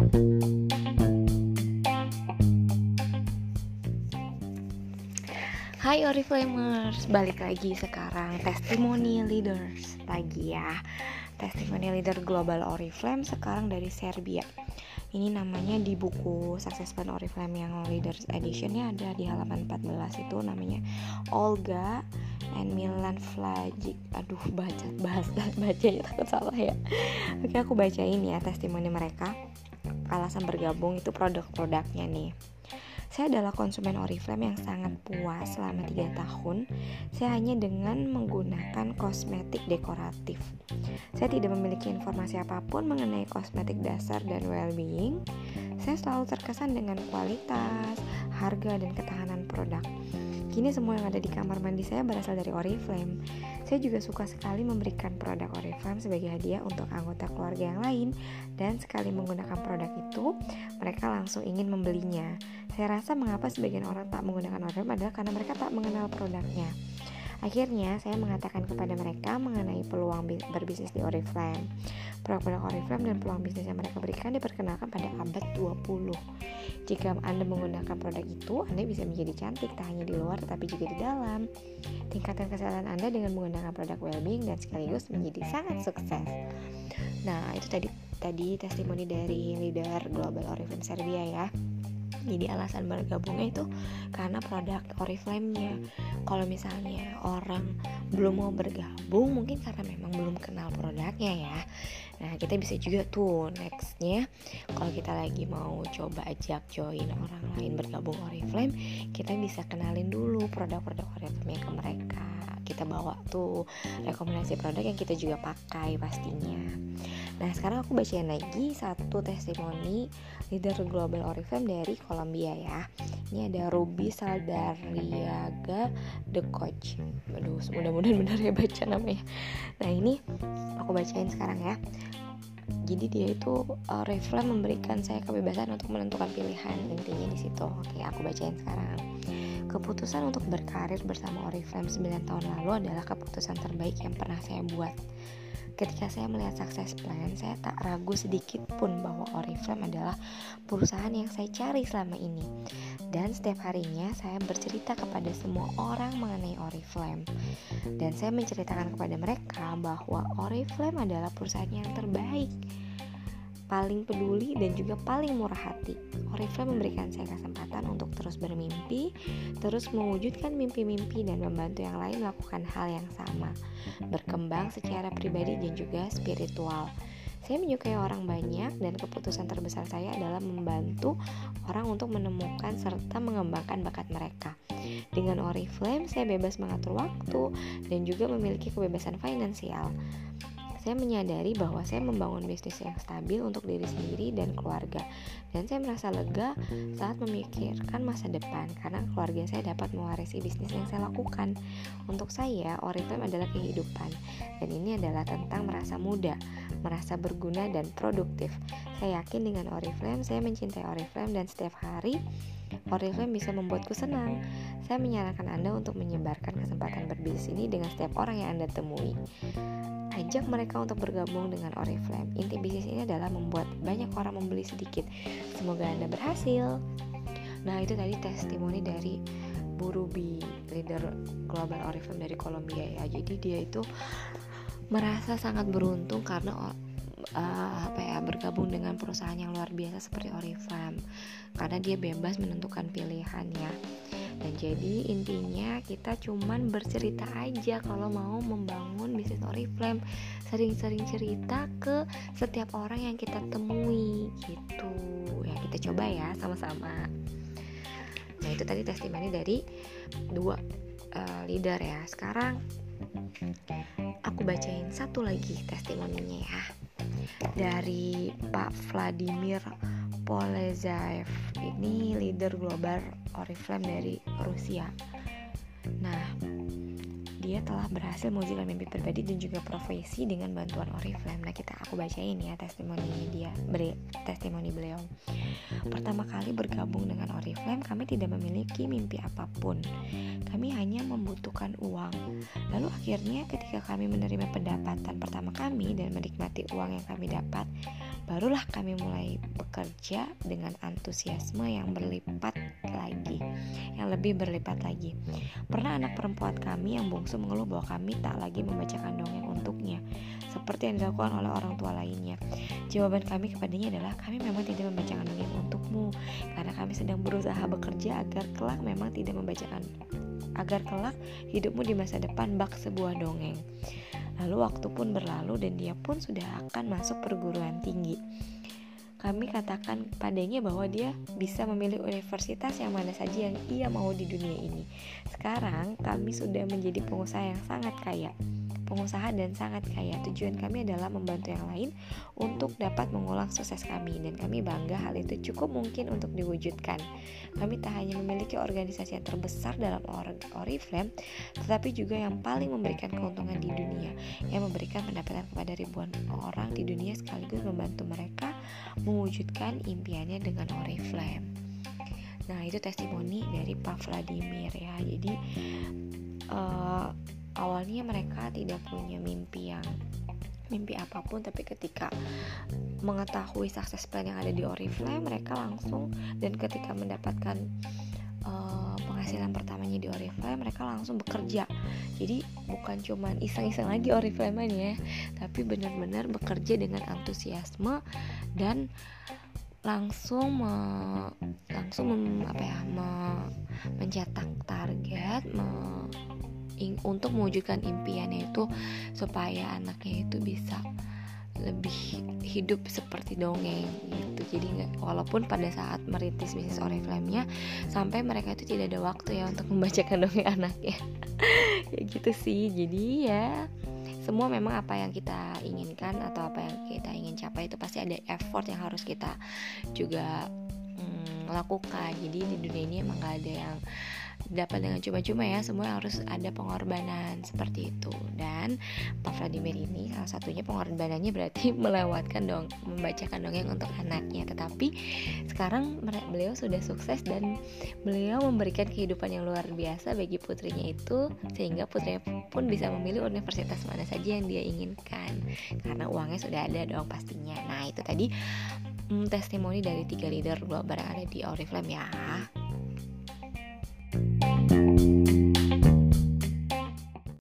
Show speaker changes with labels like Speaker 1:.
Speaker 1: Hai Oriflamers, balik lagi sekarang Testimoni Leaders lagi ya. Testimoni Leader Global Oriflame sekarang dari Serbia. Ini namanya di buku Success Plan Oriflame yang Leaders Editionnya ada di halaman 14 itu namanya Olga and Milan Flajic. Aduh baca bahasa bacanya takut salah ya. Oke aku bacain ya testimoni mereka Alasan bergabung itu produk-produknya nih saya adalah konsumen Oriflame yang sangat puas selama 3 tahun. Saya hanya dengan menggunakan kosmetik dekoratif. Saya tidak memiliki informasi apa pun mengenai kosmetik dasar dan well-being. Saya selalu terkesan dengan kualitas, harga, dan ketahanan produk. Kini semua yang ada di kamar mandi saya berasal dari Oriflame. Saya juga suka sekali memberikan produk Oriflame sebagai hadiah untuk anggota keluarga yang lain dan sekali menggunakan produk itu, mereka langsung ingin membelinya. Saya rasa mengapa sebagian orang tak menggunakan Oriflame adalah karena mereka tak mengenal produknya. Akhirnya, saya mengatakan kepada mereka mengenai peluang berbisnis di Oriflame. Produk-produk Oriflame dan peluang bisnis yang mereka berikan diperkenalkan pada abad 20. Jika Anda menggunakan produk itu, Anda bisa menjadi cantik tak hanya di luar tetapi juga di dalam. Tingkatkan kesehatan Anda dengan menggunakan produk well-being dan sekaligus menjadi sangat sukses. Nah, itu tadi tadi testimoni dari leader Global Oriflame Serbia ya jadi alasan bergabungnya itu karena produk Oriflame-nya. Kalau misalnya orang belum mau bergabung mungkin karena memang belum kenal produknya ya. Nah kita bisa juga tuh nextnya kalau kita lagi mau coba ajak join orang lain bergabung Oriflame kita bisa kenalin dulu produk-produk Oriflame ke mereka. Kita bawa tuh rekomendasi produk yang kita juga pakai pastinya nah sekarang aku bacain lagi satu testimoni leader global Oriflame dari Kolombia ya. Ini ada Ruby Saldariaga The Coach. Aduh mudah-mudahan benar ya baca namanya. Nah ini aku bacain sekarang ya jadi dia itu uh, memberikan saya kebebasan untuk menentukan pilihan intinya di situ oke aku bacain sekarang Keputusan untuk berkarir bersama Oriflame 9 tahun lalu adalah keputusan terbaik yang pernah saya buat. Ketika saya melihat sukses plan, saya tak ragu sedikit pun bahwa Oriflame adalah perusahaan yang saya cari selama ini. Dan setiap harinya saya bercerita kepada semua orang mengenai Oriflame. Dan saya menceritakan kepada mereka bahwa Oriflame adalah perusahaan yang terbaik paling peduli dan juga paling murah hati. Oriflame memberikan saya kesempatan untuk terus bermimpi, terus mewujudkan mimpi-mimpi dan membantu yang lain melakukan hal yang sama, berkembang secara pribadi dan juga spiritual. Saya menyukai orang banyak dan keputusan terbesar saya adalah membantu orang untuk menemukan serta mengembangkan bakat mereka. Dengan Oriflame, saya bebas mengatur waktu dan juga memiliki kebebasan finansial saya menyadari bahwa saya membangun bisnis yang stabil untuk diri sendiri dan keluarga. Dan saya merasa lega saat memikirkan masa depan karena keluarga saya dapat mewarisi bisnis yang saya lakukan. Untuk saya Oriflame adalah kehidupan dan ini adalah tentang merasa muda merasa berguna dan produktif. Saya yakin dengan Oriflame saya mencintai Oriflame dan setiap hari Oriflame bisa membuatku senang. Saya menyarankan Anda untuk menyebarkan kesempatan berbisnis ini dengan setiap orang yang Anda temui ajak mereka untuk bergabung dengan Oriflame. Inti bisnis ini adalah membuat banyak orang membeli sedikit. Semoga Anda berhasil. Nah, itu tadi testimoni dari Bu Ruby, leader global Oriflame dari Kolombia ya. Jadi dia itu merasa sangat beruntung karena uh, apa ya bergabung dengan perusahaan yang luar biasa seperti Oriflame. Karena dia bebas menentukan pilihannya dan jadi intinya kita cuman bercerita aja kalau mau membangun bisnis Oriflame. Sering-sering cerita ke setiap orang yang kita temui gitu. Ya kita coba ya sama-sama. Nah itu tadi testimoni dari dua uh, leader ya. Sekarang aku bacain satu lagi testimoninya ya dari Pak Vladimir Polezaev ini leader global Oriflame dari Rusia. Nah, dia telah berhasil mewujudkan mimpi pribadi dan juga profesi dengan bantuan Oriflame. Nah, kita aku bacain ya testimoni dia, beri testimoni beliau. Pertama kali bergabung dengan Oriflame, kami tidak memiliki mimpi apa pun. Kami hanya membutuhkan uang. Lalu akhirnya ketika kami menerima pendapatan pertama kami dan menikmati uang yang kami dapat, barulah kami mulai bekerja dengan antusiasme yang berlipat lagi, yang lebih berlipat lagi. Pernah anak perempuan kami yang bungsu mengeluh bahwa kami tak lagi membacakan dongeng untuknya, seperti yang dilakukan oleh orang tua lainnya. Jawaban kami kepadanya adalah kami memang tidak membacakan dongeng untukmu, karena kami sedang berusaha bekerja agar kelak memang tidak membacakan agar kelak hidupmu di masa depan bak sebuah dongeng. Lalu waktu pun berlalu dan dia pun sudah akan masuk perguruan tinggi. Kami katakan padanya bahwa dia bisa memilih universitas yang mana saja yang ia mau di dunia ini. Sekarang kami sudah menjadi pengusaha yang sangat kaya pengusaha dan sangat kaya. Tujuan kami adalah membantu yang lain untuk dapat mengulang sukses kami dan kami bangga hal itu cukup mungkin untuk diwujudkan. Kami tak hanya memiliki organisasi yang terbesar dalam Oriflame, tetapi juga yang paling memberikan keuntungan di dunia, yang memberikan pendapatan kepada ribuan orang di dunia sekaligus membantu mereka mewujudkan impiannya dengan Oriflame. Nah, itu testimoni dari Pak Vladimir ya. Jadi uh, awalnya mereka tidak punya mimpi yang mimpi apa pun tapi ketika mengetahui sukses plan yang ada di Oriflame mereka langsung dan ketika mendapatkan uh, penghasilan pertamanya di Oriflame mereka langsung bekerja. Jadi bukan cuman iseng-iseng lagi Oriflame ya tapi benar-benar bekerja dengan antusiasme dan langsung me, langsung mem, apa ya me, mencetak target me, untuk mewujudkan impiannya itu supaya anaknya itu bisa lebih hidup seperti dongeng gitu. Jadi walaupun pada saat merintis bisnis Oriflame-nya sampai mereka itu tidak ada waktu ya untuk membacakan dongeng anaknya. Ya gitu sih. Jadi ya semua memang apa yang kita inginkan atau apa yang kita ingin capai itu pasti ada effort yang harus kita juga hmm, lakukan. Jadi di dunia ini emang gak ada yang dapat dengan cuma-cuma ya semua harus ada pengorbanan seperti itu. Dan Pak Vladimir ini salah satunya pengorbanannya berarti melewatkan dong membacakan dongeng untuk anaknya. Tetapi sekarang beliau sudah sukses dan beliau memberikan kehidupan yang luar biasa bagi putrinya itu sehingga putrinya pun bisa memilih universitas mana saja yang dia inginkan. Karena uangnya sudah ada dong pastinya. Nah itu tadi hmm, testimoni dari tiga leader global yang ada di Oriflame ya